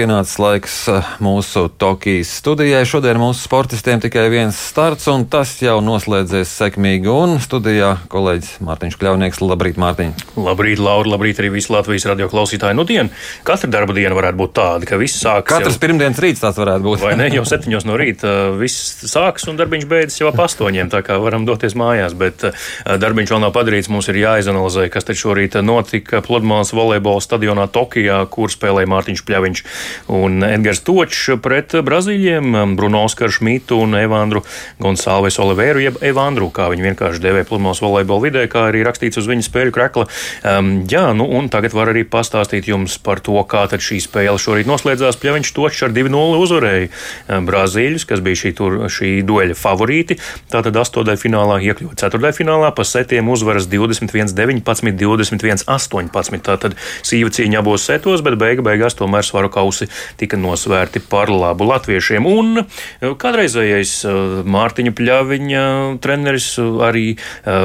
pienācis laiks eh, mūsu Tokijas studijai. Šodien mūsu sportistiem tikai viens starts, un tas jau noslēdzies sekmīgi. Un studijā kolēģis Mārtiņš Kļavnieks. Labrīt, Mārtiņ! Labrīt, Laura! Labrīt arī visi Latvijas radio klausītāji. Nu, diena, katra darba diena varētu būt tāda, ka viss sākas. Katrs jau... pirmdienas rīts tāds varētu būt. Vai ne? Jau septiņos no rīta viss sākas un darbiņš beidzas jau ap astoņiem, tā kā varam doties mājās. Bet darbiņš vēl nav padarīts. Mums ir jāizanalizē, kas te šorīt notika Pludmales volejbola stadionā Tokijā, kur spēlēja Mārtiņš Pļaviņš un Edgars Točs pret Brazīļiem, Bruno Oskaru Šmitu un Evandru Gonsalves Oliveru, jeb Evandru, kā viņi vienkārši devē pludmales volejbola vidē, kā arī rakstīts uz viņa spēļu krekla. Um, jā, nu un tagad var arī pastāstīt jums par to, kā tad šī spēle šorīt noslēdzās. Pļaviņš Točs ar 2-0 uzvarēja Brazīļus, kas bija šī, tur, šī dueļa favorīti. Tātad astotajā finālā iekļuva ceturtajā finālā pa setiem uzvaras 21-19, 21-18. Tātad sīva cīņa abos setos, bet beiga beigās tomēr svaru kausi tika nosvērti par labu latviešiem. Un eh, kādreizējais eh, Mārtiņa Pļaviņa treneris, eh, arī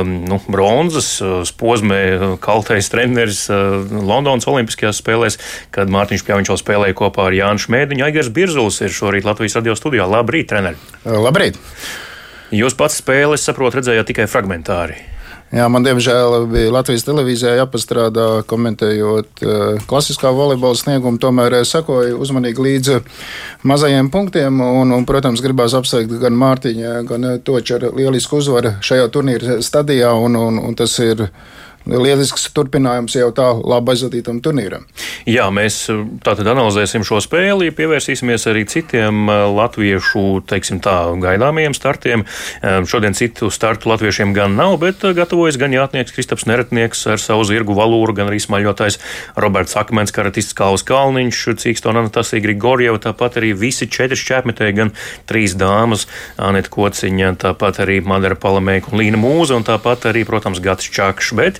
nu, bronzas posmē kaltais treneris Londonas Olimpiskajās spēlēs, kad Mārtiņš Pļaviņš vēl spēlēja kopā ar Jānu Šmēdiņu. Aigars Birzulis ir šorīt Latvijas radio studijā. Labrīt, treneri! Labrīt! Jūs pats spēles, saprotu, redzējāt tikai fragmentāri. Jā, man diemžēl bija Latvijas televīzijā jāpastrādā, komentējot uh, klasiskā volejbola sniegumu. Tomēr es sekoju uzmanīgi līdzi mazajiem punktiem. Un, un, protams, gribās apsveikt gan Mārtiņu, gan Toču ar lielisku uzvaru šajā turnīra stadijā. Un, un, un tas ir lielisks turpinājums jau tā labi aizvadītam turnīram. Jā, mēs uh, tātad analizēsim šo spēli, pievērsīsimies arī citiem uh, latviešu, teiksim tā, gaidāmajiem startiem. Um, šodien citu startu latviešiem gan nav, bet gatavojas gan jātnieks Kristaps Neretnieks ar savu zirgu valūru, gan arī smaļotājs Roberts Akmens, karatists Kāls Kalniņš, Cīkstona Anatasija Grigorjeva, tāpat arī visi četri šķēpmetēji, gan trīs dāmas, Aneta Kociņa, tāpat arī Madara Palamēka un Līna Mūza, un tāpat arī, protams, Gats Čakšs. Bet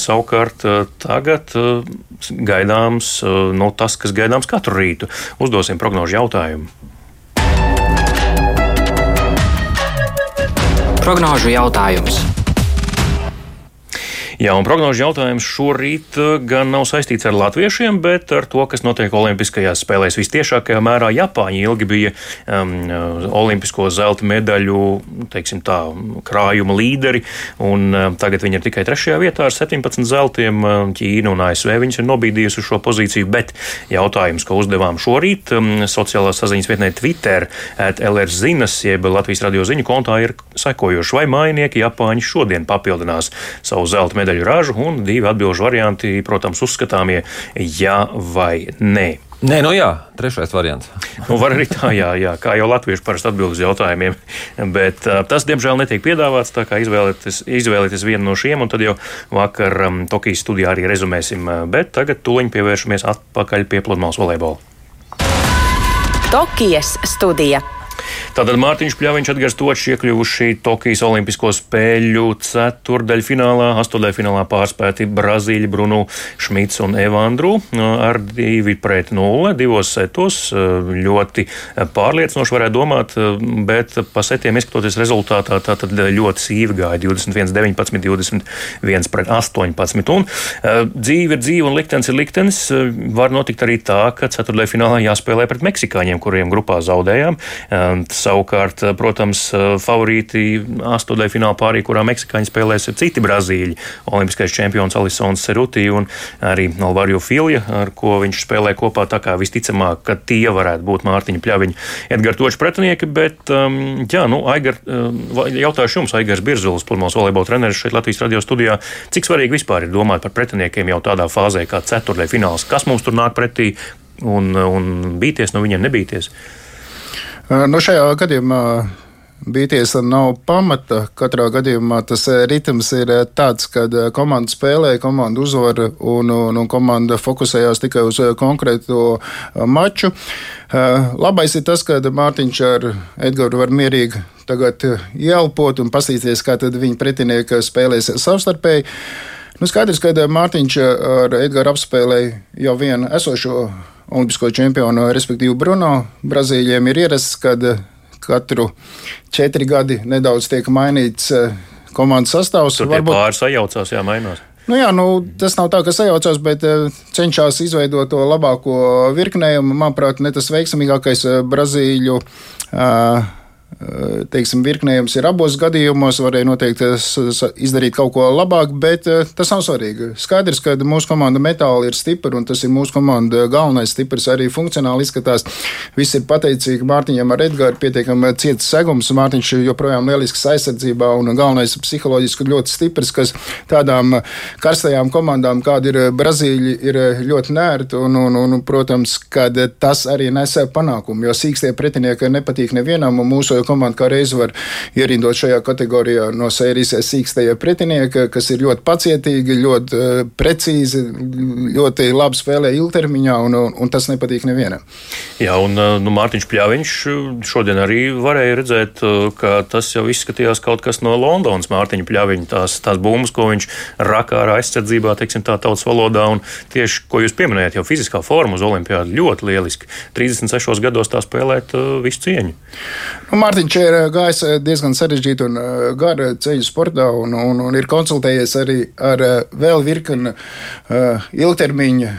savukārt eh, tagad eh, gaidāms eh, nu, tas, kas gaidāms katru rītu. Uzdosim prognožu jautājumu. Prognožu jautājums. Jā, un prognožu jautājums šorīt uh, gan nav saistīts ar latviešiem, bet ar to, kas notiek Olimpiskajās spēlēs. Vistiešākajā mērā Japāņi ilgi bija um, Olimpisko zelta medaļu teiksim, tā, krājuma līderi, un um, tagad viņi ir tikai trešajā vietā ar 17 zeltiem. Ķīna un ASV viņus ir nobīdījusi uz šo pozīciju, bet jautājums, ko uzdevām šorīt um, sociālās saziņas vietnē Twitter, LR zinas, jeb Latvijas radio ziņu kontā ir sekojoši, vai mainieki Japāņi šodien papildinās savu zelta medaļu medaļu ražu, un divi atbildžu varianti, protams, uzskatāmie jā vai nē. Nē, nu jā, trešais variants. nu, var arī tā, jā, jā, kā jau latvieši parasti atbild uz jautājumiem. Bet uh, tas, diemžēl, netiek piedāvāts. Tā kā izvēlēties, izvēlēties vienu no šiem, un tad jau vakar um, Tokijas studijā arī rezumēsim. Bet tagad tuliņi pievēršamies atpakaļ pie pludmales volejbola. Tokijas studija. Tātad Mārtiņš Pļaviņš Edgars Točs iekļuvuši Tokijas Olimpisko spēļu ceturdaļfinālā, astodaļfinālā pārspēti Brazīļi Brunu Šmits un Evandru ar 2 pret 0, divos setos. Ļoti pārliecinoši varētu domāt, bet pa setiem izskatoties rezultātā, tā tad ļoti sīvi gāja 21, 19, 21 pret 18. Un dzīve ir dzīve un liktenis ir liktenis. Var notikt arī tā, ka ceturdaļfinālā jāspēlē pret meksikāņiem, kuriem grupā zaudējām. Savukārt, protams, favorīti astotdaļu fināla pārī, kurā meksikāņi spēlēs, ir citi brazīļi. Olimpiskais čempions Alisons Serutī un arī Alvario Filja, ar ko viņš spēlē kopā. Tā kā visticamāk, ka tie varētu būt Mārtiņa Pļaviņa, Edgars Točs pretinieki. Bet, um, jā, nu, Aigar, jautāšu jums, Aigars Birzulis, pludmales volejbola treneris šeit Latvijas radio studijā. Cik svarīgi vispār ir domāt par pretiniekiem jau tādā fāzē kā ceturtajā fināls? Kas mums tur nāk pretī un, un bīties no viņiem nebīties? Nu, šajā gadījumā Bīties nav pamata. Katrā gadījumā tas ritms ir tāds, ka komanda spēlē, komanda uzvar un, un, un komanda fokusējās tikai uz konkrēto maču. Labais ir tas, ka Mārtiņš ar Edgars var mierīgi tagad ieelpot un paskatīties, kā viņa pretinieki spēlēs savstarpēji. Nu, skaidrs, ka Mārtiņš ar Edgars apspēlēja jau vienu esošo olimpisko čempionu, respektīvi Bruno. Brazīļiem ir ierasts, kad katru četri gadi nedaudz tiek mainīts eh, komandas sastāvs. Tur varbūt pāris sajaucās, jā, mainās. Nu jā, nu, tas nav tā, ka sajaucās, bet cenšas izveidot to labāko virknējumu. Manuprāt, ne tas veiksmīgākais Brazīļu. Uh, teiksim, virknējums ir abos gadījumos, varēja noteikti izdarīt kaut ko labāk, bet eh, tas nav svarīgi. Skaidrs, ka mūsu komanda metāli ir stipra, un tas ir mūsu komanda galvenais stiprs, arī funkcionāli izskatās. Viss ir pateicīgi Mārtiņam ar Edgars, pietiekami ciets segums, Mārtiņš joprojām lielisks aizsardzībā, un galvenais psiholoģiski ļoti stiprs, kas tādām karstajām komandām, kāda ir Brazīļa, ir ļoti nērti, un, un, un, protams, kad tas arī nes panākumu, jo sīkstie pretinieki nepatīk nevienam, un mūsu komanda kā reiz var ierindot šajā kategorijā no sērijas sīkstajie pretinieki, kas ir ļoti pacietīgi, ļoti uh, precīzi, ļoti labi spēlē ilgtermiņā, un, un, un tas nepatīk nevienam. Jā, un eh, nu, Mārtiņš Pļāviņš eh, šodien arī varēja redzēt, ka tas jau izskatījās kaut kas no Londonas Mārtiņa Pļāviņa, tās, tās bumbas, ko viņš rakā ar aizsardzībā, teiksim tā tautas valodā, un tieši, ko jūs pieminējat, jau fiziskā forma uz olimpiādu ļoti lieliski. 36 gados tā spēlēt visu cieņu. Nu, Mārtiņš ir eh, gājis eh, diezgan sarežģītu un eh, garu ceļu sportā un, un, un ir konsultējies arī ar vēl virkni ilgtermiņa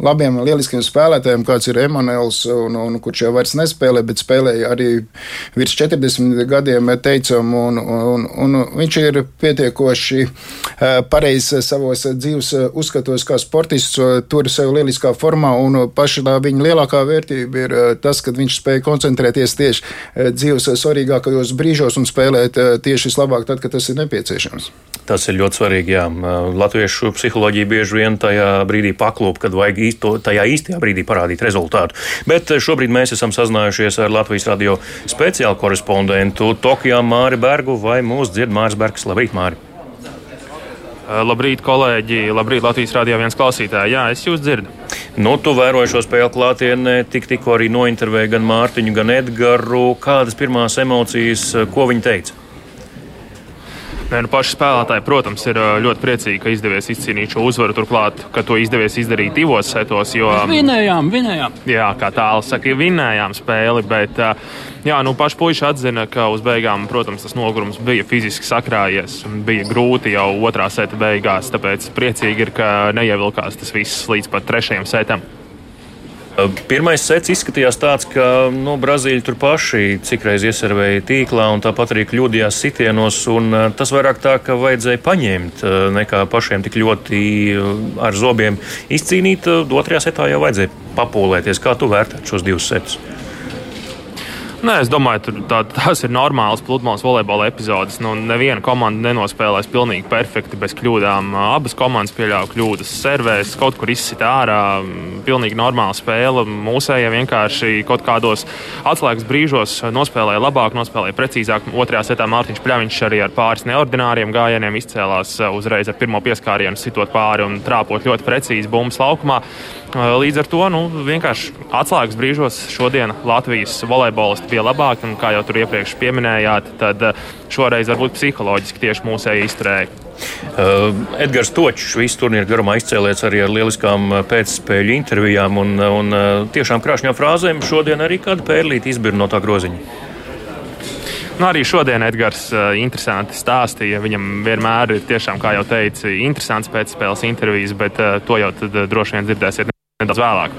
labiem, lieliskiem spēlētājiem, kāds ir Emanuels, un, un, kurš jau vairs nespēlē, bet spēlēja arī virs 40 gadiem, teicam, un, un, un viņš ir pietiekoši pareizs savos dzīves uzskatos kā sportists, tur sev lieliskā formā, un paša tā viņa lielākā vērtība ir tas, ka viņš spēja koncentrēties tieši dzīves svarīgākajos brīžos un spēlēt tieši vislabāk tad, kad tas ir nepieciešams. Tas ir ļoti svarīgi. Jā. Latviešu psiholoģija bieži vien tajā brīdī paklūp, kad vajag īsto, tajā īstajā brīdī parādīt rezultātu. Bet šobrīd mēs esam sazinājušies ar Latvijas radio speciālu korespondentu Tokijā Māri Bergu vai mūsu dzird Māris Bergs. Labrīt, Māri! Labrīt, kolēģi! Labrīt, Latvijas rādījā viens klausītāji! Jā, es jūs dzirdu. Nu, tu vēroji šo spēli klātienē, tik, tikko arī nointervēji gan Mārtiņu, gan Edgaru. Kādas pirmās emocijas, ko viņi teica? Nē, nu, paši spēlētāji, protams, ir ļoti priecīgi, ka izdevies izcīnīt šo uzvaru. Turklāt, ka to izdevies izdarīt divos setos. Jo, vinējām, vinējām. Jā, kā tāls saka, vinējām spēli. Bet, jā, nu, paši puiši atzina, ka uz beigām, protams, tas nogurums bija fiziski sakrājies. Bija grūti jau otrā seta beigās. Tāpēc priecīgi ir, ka neievilkās tas viss līdz pat trešajam setam. Pirmais sets izskatījās tāds, ka nu, Brazīļi tur paši cikreiz ieservēja tīklā un tāpat arī kļūdījās sitienos. Tas vairāk tā, ka vajadzēja paņemt, nekā pašiem tik ļoti ar zobiem izcīnīt. Otrajā setā jau vajadzēja papūlēties. Kā tu vērtē šos divus setus? Nē, es domāju, ka tā, tās ir normālas pludmales volejbola epizodes. Nu, neviena komanda nenospēlēs pilnīgi perfekti, bez kļūdām. Abas komandas pieļāva kļūdas, servēs, kaut kur izsita ārā. Pilnīgi normāla spēle. Mūsējie vienkārši kaut kādos atslēgas brīžos nospēlēja labāk, nospēlēja precīzāk. Otrajā setā Mārtiņš Pļaviņš arī ar pāris neordināriem gājieniem izcēlās uzreiz ar pirmo pieskārienu, sitot pāri un trāpot ļoti precīzi bumbas laukumā. Līdz ar to nu, vienkārši atslēgas brīžos šodien Latvijas volejbolisti bija labāki. Un, kā jau tur iepriekš pieminējāt, tad eh, šoreiz varbūt psiholoģiski tieši mūsēji izturēja. Uh, Edgars Točs visu turnīru garumā izcēlēts arī ar lieliskām eh, pēcspēļu intervijām un, un tiešām krāšņām frāzēm. Šodien arī kāda pērlīte izbir no tā groziņa. Nu, arī šodien Edgars uh, interesanti stāstīja. Viņam vienmēr ir tiešām, kā jau teicu, interesants pēcspēles intervijas, bet uh, to jau tad, uh, droši vien dzirdēsiet nedaudz vēlāk.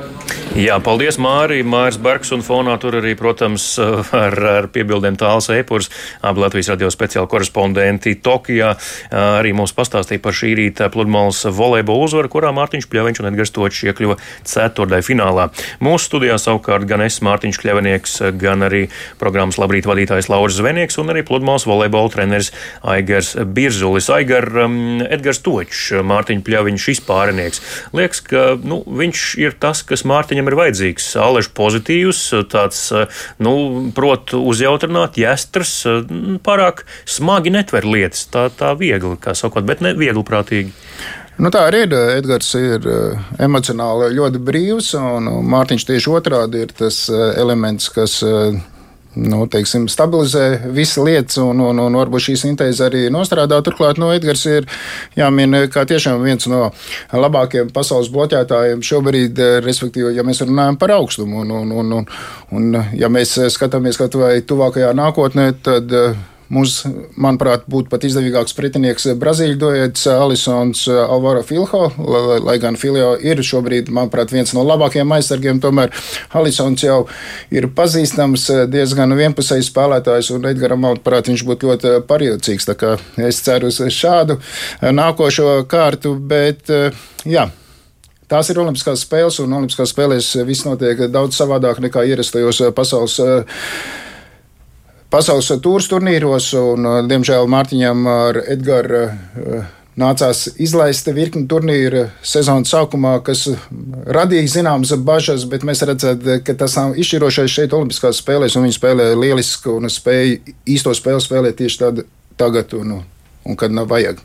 Jā, paldies, Mārija. Māris Bergs un fonā tur arī, protams, ar, ar piebildēm tāls epurs. Abi Latvijas radio speciāli korespondenti Tokijā arī mums pastāstīja par šī rīta pludmales volejbola uzvaru, kurā Mārtiņš Pļaviņš un Edgars Točs iekļuva ceturtajā finālā. Mūsu studijā savukārt gan es, Mārtiņš Kļavinieks, gan arī programmas labrīt vadītājs Lauris Zvenieks un arī pludmales volejbola treneris Aigars Birzulis. Aigar, um, Edgars Točs, Mārtiņš Pļaviņš izpārinieks. Liekas, ka nu, viņš ir tas, kas Mārtiņam viņam ir vajadzīgs. Alež pozitīvs, tāds, nu, prot uzjautrināt, jāstras, pārāk smagi netver lietas. Tā, tā viegli, kā sakot, bet ne viegli prātīgi. Nu, tā arī ir. Edgars ir emocionāli ļoti brīvs, un Mārtiņš tieši otrādi ir tas elements, kas nu, teiksim, stabilizē visas lietas, un, un, un varbūt šī sintēze arī nostrādā. Turklāt no nu, Edgars ir jāmin kā tiešām viens no labākajiem pasaules bloķētājiem šobrīd, respektīvi, ja mēs runājam par augstumu. Un, un, un, un, un ja mēs skatāmies kaut vai tuvākajā nākotnē, tad mums, manuprāt, būtu pat izdevīgāks pretinieks Brazīļu dojēts Alisons Alvaro Filho, lai, lai gan Filho ir šobrīd, manuprāt, viens no labākajiem aizsargiem, tomēr Alisons jau ir pazīstams diezgan vienpusējs spēlētājs, un Edgaram, manuprāt, viņš būtu ļoti pariocīgs. Tā kā es ceru uz šādu nākošo kārtu, bet jā. Tās ir Olimpiskās spēles, un Olimpiskās spēlēs viss notiek daudz savādāk nekā ierastajos pasaules pasaules tūrus turnīros, un, diemžēl, Mārtiņam ar Edgars nācās izlaist virkni turnīru sezonas sākumā, kas radīja zināmas bažas, bet mēs redzam, ka tas nav izšķirošais šeit Olimpiskās spēlēs, un viņi spēlē lieliski un spēja īsto spēli spēlēt tieši tad, tagad. Un, un kad nav vajag.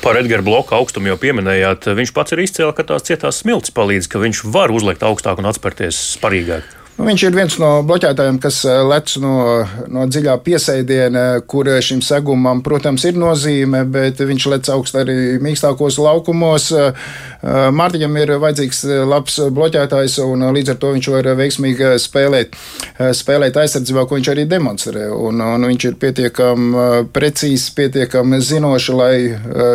Par Edgara bloku augstumu jau pieminējāt. Viņš pats ir izcēlis, ka tās cietās smilts palīdz, ka viņš var uzlikt augstāk un atspērties sparīgāk. Nu, viņš ir viens no bloķētājiem, kas eh, lec no, no dziļā piesēdiena, kur šim segumam, protams, ir nozīme, bet viņš lec augstu arī mīkstākos laukumos. Eh, Mārtiņam ir vajadzīgs labs bloķētājs, un līdz ar to viņš var veiksmīgi spēlēt, eh, spēlēt aizsardzībā, ko viņš arī demonstrē. Un, un viņš ir pietiekami precīzs, pietiekami zinošs, lai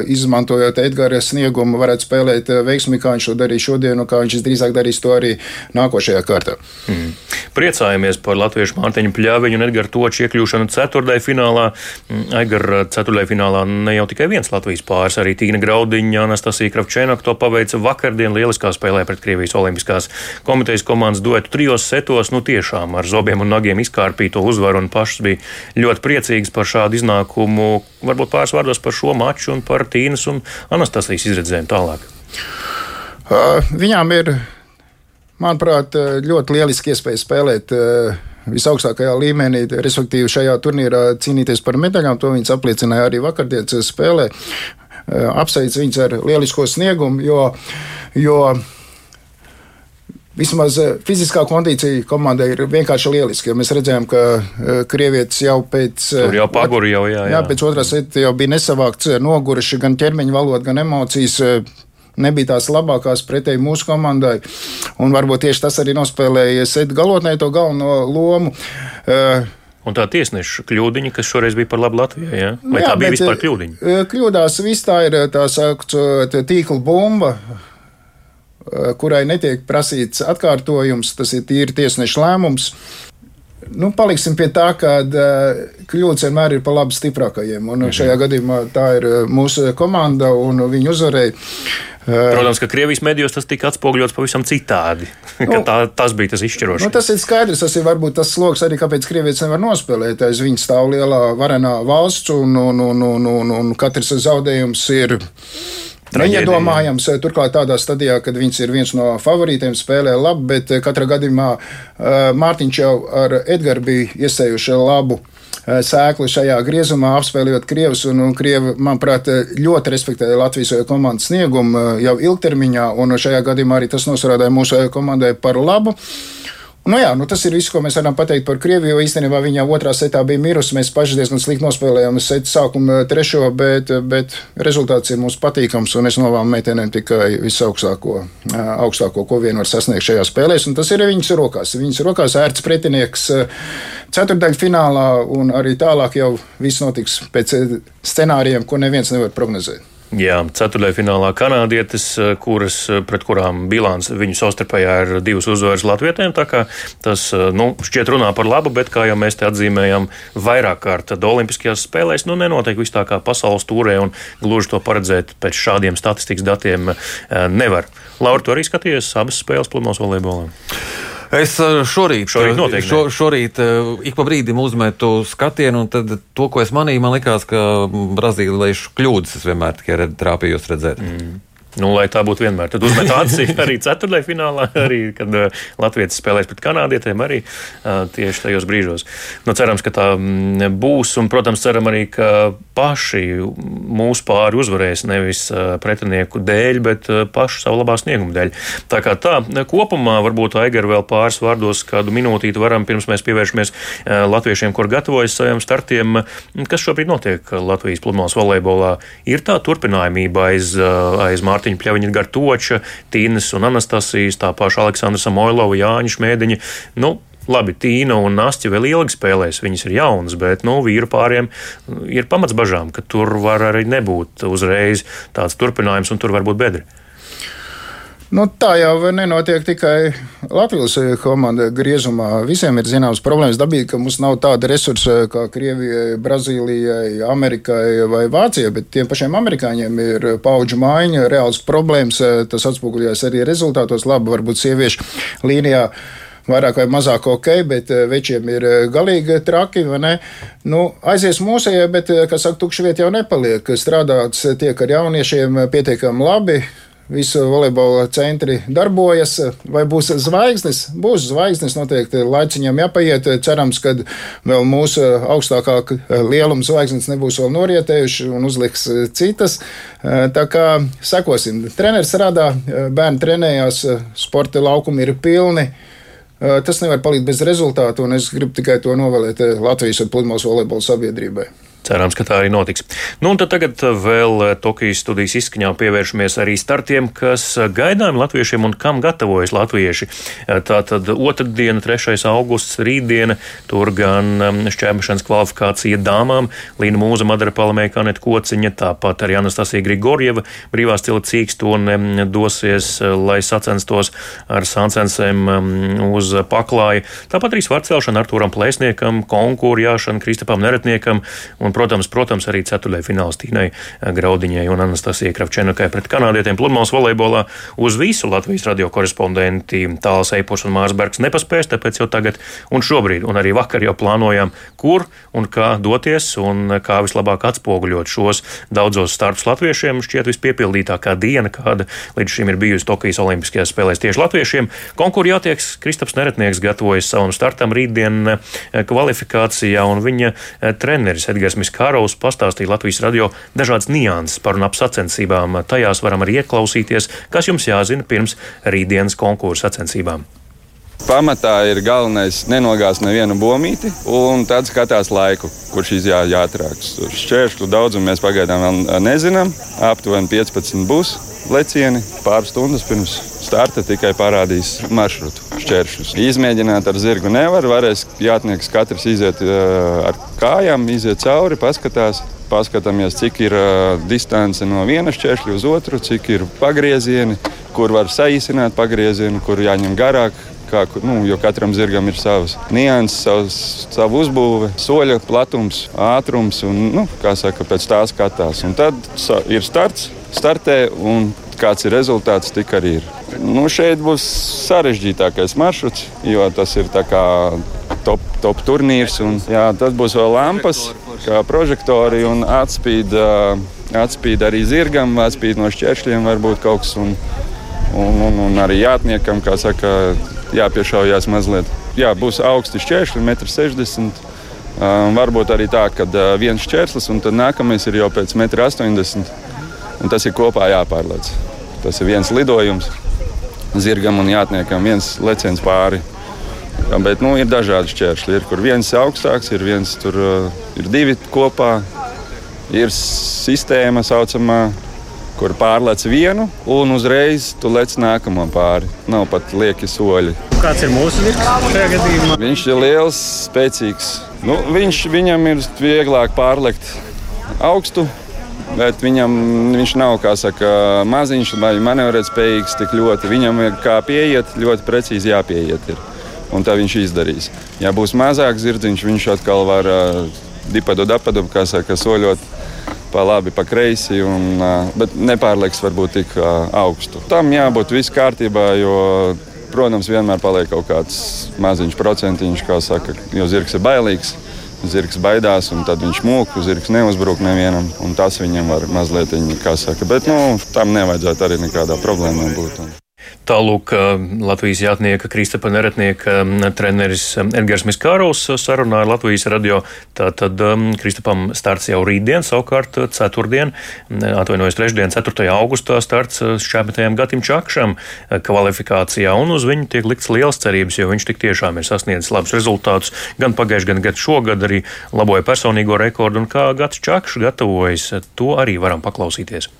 izmantojot Edgara sniegumu, varētu spēlēt veiksmīgi, kā viņš to darīja šodien, un kā viņš drīzāk darīs to arī nākošajā kārtā. Mm. Priecājamies par latviešu Mārtiņu Pļāviņu un Edgars Toču iekļūšanu ceturtajā finālā. Mm, ceturtajā finālā ne jau tikai viens Latvijas pāris, arī Tīna Graudiņa, Anastasija Kravčēnaka to paveica vakardien lieliskā spēlē pret Krievijas Olimpiskās komitejas komandas duetu trijos setos. Nu tiešām ar zobiem un nagiem izkārpīto uzvaru un pašas bija ļoti priecīgas par šādu iznākumu. Varbūt pāris vārdos par šo maču un par Tīnas un Anastasijas izredzēm tālāk. Uh, viņām ir manuprāt, ļoti lieliski iespēja spēlēt eh, visaugstākajā līmenī, respektīvi šajā turnīrā cīnīties par medaļām. To viņas apliecināja arī vakardienas spēlē. Eh, apsveic viņus ar lielisko sniegumu, jo, jo Vismaz fiziskā kondīcija komandai ir vienkārši lieliska. Mēs redzējām, ka krievietis jau pēc, jau paguri, jau, jā, jā. Jā, pēc otrās jau bija nesavākts, noguruši gan ķermeņa valoda, gan emocijas nebija tās labākās pretēji mūsu komandai. Un varbūt tieši tas arī nospēlēja Sēdu galotnē to galveno lomu. Uh, Un tā tiesneša kļūdiņa, kas šoreiz bija par labu Latvijai, ja? vai jā, tā bija vispār kļūdiņa? Eh, kļūdās viss tā ir tā saucamā tīkla bumba, kurai netiek prasīts atkārtojums, tas ir tīri tiesneša lēmums. Nu, paliksim pie tā, ka uh, kļūdas vienmēr ir pa labi stiprākajiem. Un mhm. šajā gadījumā tā ir mūsu komanda, un viņi uzvarēja. Protams, ka Krievijas medijos tas tika atspoguļots pavisam citādi. Nu, tā, tas bija tas izšķirošais. Nu, tas ir skaidrs. Tas ir varbūt tas sloks arī, kāpēc Krievijas nevar nospēlēt. Aiz viņa stāv lielā varenā valsts, un, un, un, un, un, un katrs zaudējums ir. Neiedomājams, turklāt tādā stadijā, kad viņš ir viens no favorītiem, spēlē labi, bet katrā gadījumā Mārtiņš jau ar Edgars bija iesējuši labu uh, Eh, sēklu šajā griezumā, apspēlējot Krievus. Un, un Krievi, manuprāt, ļoti respektēja Latvijas komandas sniegumu eh, jau ilgtermiņā, un šajā gadījumā arī tas nosarādīja mūsu komandai par labu. Nu, jā, nu, tas ir viss, ko mēs varam pateikt par Krieviju. Jo īstenībā viņa otrā setā bija mirusi. Mēs paši diezgan slikti nospēlējām setu sākumu eh, trešo, bet, bet rezultāts ir mums patīkams. Un es novēlu meitenēm tikai visaugstāko, augstāko, ko vien var sasniegt šajā spēlē. Tas ir viņas rokās. Viņas rokās ērts pretinieks ceturdaļu finālā, un arī tālāk jau viss notiks pēc scenārijiem, ko neviens nevar prognozēt. Jā, ceturtajā finālā kanādietis, kuras, pret kurām bilants viņu savstarpējā ir divas uzvaras latvietēm. Tas nu, šķiet runā par labu, bet, kā jau mēs te atzīmējam, vairāk kārt Olimpiskajās spēlēs nu, nenotiek viss tā kā pasaules tūrē, un gluži to paredzēt pēc šādiem statistikas datiem nevar. Laura, tu arī skaties abas spēles pludmales volejbolā? Es eh, šorīt, šorīt, eh, noteikti, šo, šorīt eh, ik pa brīdim uzmetu skatienu, un tad to, ko es manīju, man likās, ka brazīliešu kļūdas es vienmēr tikai trāpījos redzēt. Mm. Nu, lai tā būtu vienmēr. Tad uzmet acis arī ceturtajā finālā, arī, kad uh, Latvijas spēlēs pret kanādietiem, arī uh, tieši tajos brīžos. Nu, cerams, ka tā mm, būs, un, protams, ceram arī, ka paši mūsu pāri uzvarēs nevis uh, pretinieku dēļ, bet uh, pašu savu labā snieguma dēļ. Tā kā tā, kopumā varbūt Aigar vēl pāris vārdos kādu minūtīti varam, pirms mēs pievēršamies uh, latviešiem, kur gatavojas saviem startiem. Kas šobrīd notiek Latvijas pludmales volejbolā? Ir tā turpinājumība aiz, uh, aiz Mārtiņa Mārtiņa Pļaviņa Gartoča, Tīnas un Anastasijas, tā paša Aleksandra Samoilova, Jāņa Šmēdiņa. Nu, labi, Tīna un Nastja vēl ilgi spēlēs, viņas ir jaunas, bet nu, vīru pāriem ir pamats bažām, ka tur var arī nebūt uzreiz tāds turpinājums un tur var būt bedri. Nu, tā jau nenotiek tikai Latvijas komandas griezumā. Visiem ir zināmas problēmas. Dabīgi, ka mums nav tāda resursa kā Krievijai, Brazīlijai, Amerikai vai Vācijai, bet tiem pašiem amerikāņiem ir paudžu maiņa, reāls problēmas. Tas atspoguļojas arī rezultātos. Labi, varbūt sieviešu līnijā vairāk vai mazāk ok, bet večiem ir galīgi traki. Nu, aizies mūsējai, bet, kas saka, tukša vieta jau nepaliek. Strādāts tiek ar jauniešiem pietiekami labi. Visi volejbola centri darbojas. Vai būs zvaigznes? Būs zvaigznes, noteikti laiciņam jāpaiet. Cerams, ka vēl mūsu augstākā lieluma zvaigznes nebūs vēl norietējuši un uzliks citas. Tā kā sekosim. Treneris strādā, bērni trenējās, sporta laukumi ir pilni. Tas nevar palikt bez rezultātu, un es gribu tikai to novēlēt Latvijas un Pludmales volejbola sabiedrībai. Cerams, ka tā arī notiks. Nu, un tagad vēl eh, Tokijas studijas izskaņā pievēršamies arī startiem, kas eh, gaidām latviešiem un kam gatavojas latvieši. Eh, tā tad otrdiena, 3. augusts, rītdiena, tur gan šķērmešanas kvalifikācija dāmām, Līna Mūza, Madara Palamēja, Kaneta Kociņa, tāpat arī Anastasija Grigorjeva, brīvā stila cīkstone dosies, lai sacenstos ar sancensēm uz paklāja. Tāpat arī svarcelšana Artūram Plēsniekam, konkurjāšana Kristapam Neretniekam un protams, protams arī ceturtajai fināls Tīnai Graudiņai un Anastasijai Kravčenakai pret kanādietiem pludmales volejbolā. Uz visu Latvijas radio korespondenti Tāls Eipurs un Mārsbergs nepaspēs, tāpēc jau tagad un šobrīd, un arī vakar jau plānojām, kur un kā doties un kā vislabāk atspoguļot šos daudzos startus latviešiem. Šķiet vispiepildītākā diena, kāda līdz šim ir bijusi Tokijas Olimpiskajās spēlēs tieši latviešiem. Konkurī jātieks Kristaps Neretnieks gatavojas savam startam rītdien kvalifikācijā, un viņa treneris Edgars Miskis Kārovs pastāstīja Latvijas radio dažādas nianses par un ap sacensībām. Tajās varam arī ieklausīties, kas jums jāzina pirms rītdienas konkursa sacensībām. Pamatā ir galvenais nenogāzt nevienu bomīti, un tad skatās laiku, kurš izjā jāatrāks. Šķēršļu daudzumu mēs pagaidām vēl nezinām. Aptuveni 15 būs lecieni, pāris stundas pirms starta tikai parādīs maršrutu šķēršļus. Izmēģināt ar zirgu nevar, varēs jātnieks katrs iziet uh, ar kājām, iziet cauri, paskatās. Paskatāmies, cik ir uh, distance no viena šķēršļa uz otru, cik ir pagriezieni, kur var saīsināt pagriezienu, kur jāņem garāk, kā, nu, jo katram zirgam ir savs nianses, savs, savu uzbūve, soļa platums, ātrums un, nu, kā saka, pēc tā skatās. Un tad ir starts, startē un kāds ir rezultāts, tik arī ir. Nu, šeit būs sarežģītākais maršruts, jo tas ir top, top turnīrs. Un, jā, tad būs vēl lampas, kā prožektori un atspīd, atspīd arī zirgam, atspīd no šķēršļiem varbūt kaut kas. Un, un, un, un arī jātniekam, kā saka, jāpiešaujās mazliet. Jā, būs augsti šķēršļi, 1,60 m. Um, varbūt arī tā, ka uh, viens šķērslis, un tad nākamais ir jau pēc 1,80 m. Tas ir kopā jāpārlēc. Tas ir viens lidojums zirgam un jātniekam, viens leciens pāri. Bet nu, ir dažādi šķēršļi. Ir kur viens augstāks, ir viens tur uh, ir divi kopā. Ir sistēma saucamā, kur pārlec vienu un uzreiz tu lec nākamo pāri. Nav pat lieki soļi. Kāds ir mūsu gadījumā? Viņš ir liels, spēcīgs. Nu, viņš, viņam ir vieglāk pārlekt augstu. Bet viņam viņš nav saka, maziņš vai manevrēt spējīgs tik ļoti. Viņam ir kā pieiet, ļoti precīzi jāpieiet. Ir. Un tā viņš izdarīs. Ja būs mazāks zirdziņš, viņš atkal var uh, dipadu, dapadu, kā saka, soļot pa labi, pa kreisi, un, bet nepārlieks varbūt tik augstu. Tam jābūt viss kārtībā, jo, protams, vienmēr paliek kaut kāds maziņš procentiņš, kā saka, jo zirgs ir bailīgs. Zirgs baidās, un tad viņš mūka, zirgs neuzbruk nevienam, un tas viņam var mazliet, kā saka, bet nu, tam nevajadzētu arī nekādā problēmā būt. Tālūk, Latvijas jātnieka Kristapa Neretnieka treneris Edgars Miskārovs sarunā ar Latvijas radio. Tātad Kristapam starts jau rītdien, savukārt ceturtdien, atvainojos trešdien, 4. augustā starts šķēpētajam Gatim Čakšam kvalifikācijā, un uz viņu tiek likts liels cerības, jo viņš tik tiešām ir sasniedzis labus rezultātus gan pagājušajā, gan gadu šogad arī laboja personīgo rekordu, un kā Gats Čakšs gatavojas, to arī varam paklausīties.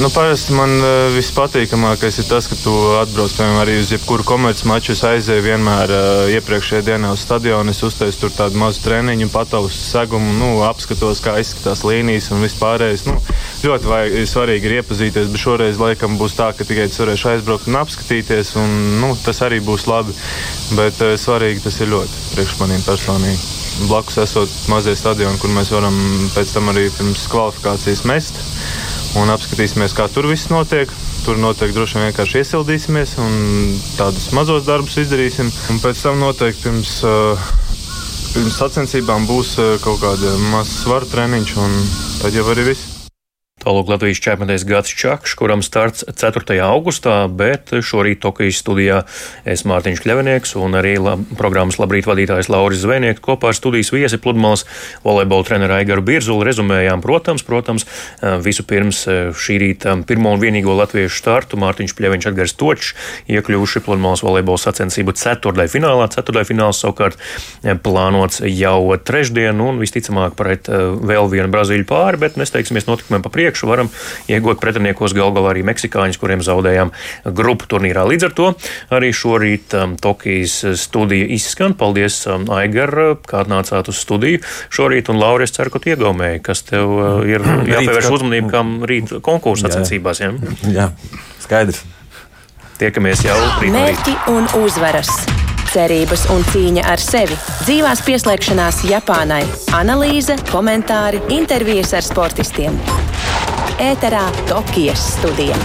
Nu, parasti man uh, vispatīkamākais ir tas, ka tu atbrauc piemēram, arī uz jebkuru komercmaču. Es aizēju vienmēr uh, iepriekšējā dienā uz stadionu. Es uztaisu tur tādu mazu treniņu, patausu segumu, nu, apskatos, kā izskatās līnijas un vispārējais. Nu, ļoti vajag, svarīgi ir iepazīties, bet šoreiz laikam būs tā, ka tikai es varēšu aizbraukt un apskatīties. Un, nu, tas arī būs labi. Bet uh, svarīgi tas ir ļoti priekš maniem personīgi. Blakus esot mazie stadioni, kur mēs varam pēc tam arī pirms kvalifikācijas mest un apskatīsimies, kā tur viss notiek. Tur noteikti droši vien vienkārši iesildīsimies un tādus mazos darbus izdarīsim. Un pēc tam noteikti pirms, pirms sacensībām būs kaut kāda maza svaru treniņš, un tad jau arī viss. Tālāk Latvijas čempionātais Gats Čakš, kuram starts 4. augustā, bet šorīt Tokijas studijā es Mārtiņš Kļavinieks un arī la, programmas labrīt vadītājs Lauris Zvejnieks kopā ar studijas viesi pludmales volejbola treneru Aigaru Birzulu rezumējām, protams, protams, visu pirms šī rīta pirmo un vienīgo latviešu startu Mārtiņš Kļaviņš Edgars Točs iekļuvuši pludmales volejbola sacensību ceturtajā finālā. Ceturtajā fināls savukārt plānots jau trešdien un visticamāk pret vēl vienu Brazīļu pāri, bet mēs teiksimies notikumiem pa priekšu priekšu, varam iegūt pretiniekos gal galā arī meksikāņus, kuriem zaudējām grupu turnīrā. Līdz ar to arī šorīt um, Tokijas studija izskan. Paldies, um, Aigar, kā atnācāt uz studiju šorīt, un Laura, es ceru, ka tu iegaumēji, kas tev uh, ir jāpievērš uzmanība, kam rīt konkursu sacensībās. Ja? Jā, skaidrs. Tiekamies jau rīt. Mērķi un uzvaras cerības un cīņa ar sevi, dzīvās pieslēgšanās Japānai, analīze, komentāri, intervijas ar sportistiem. Ēterā Tokijas studija.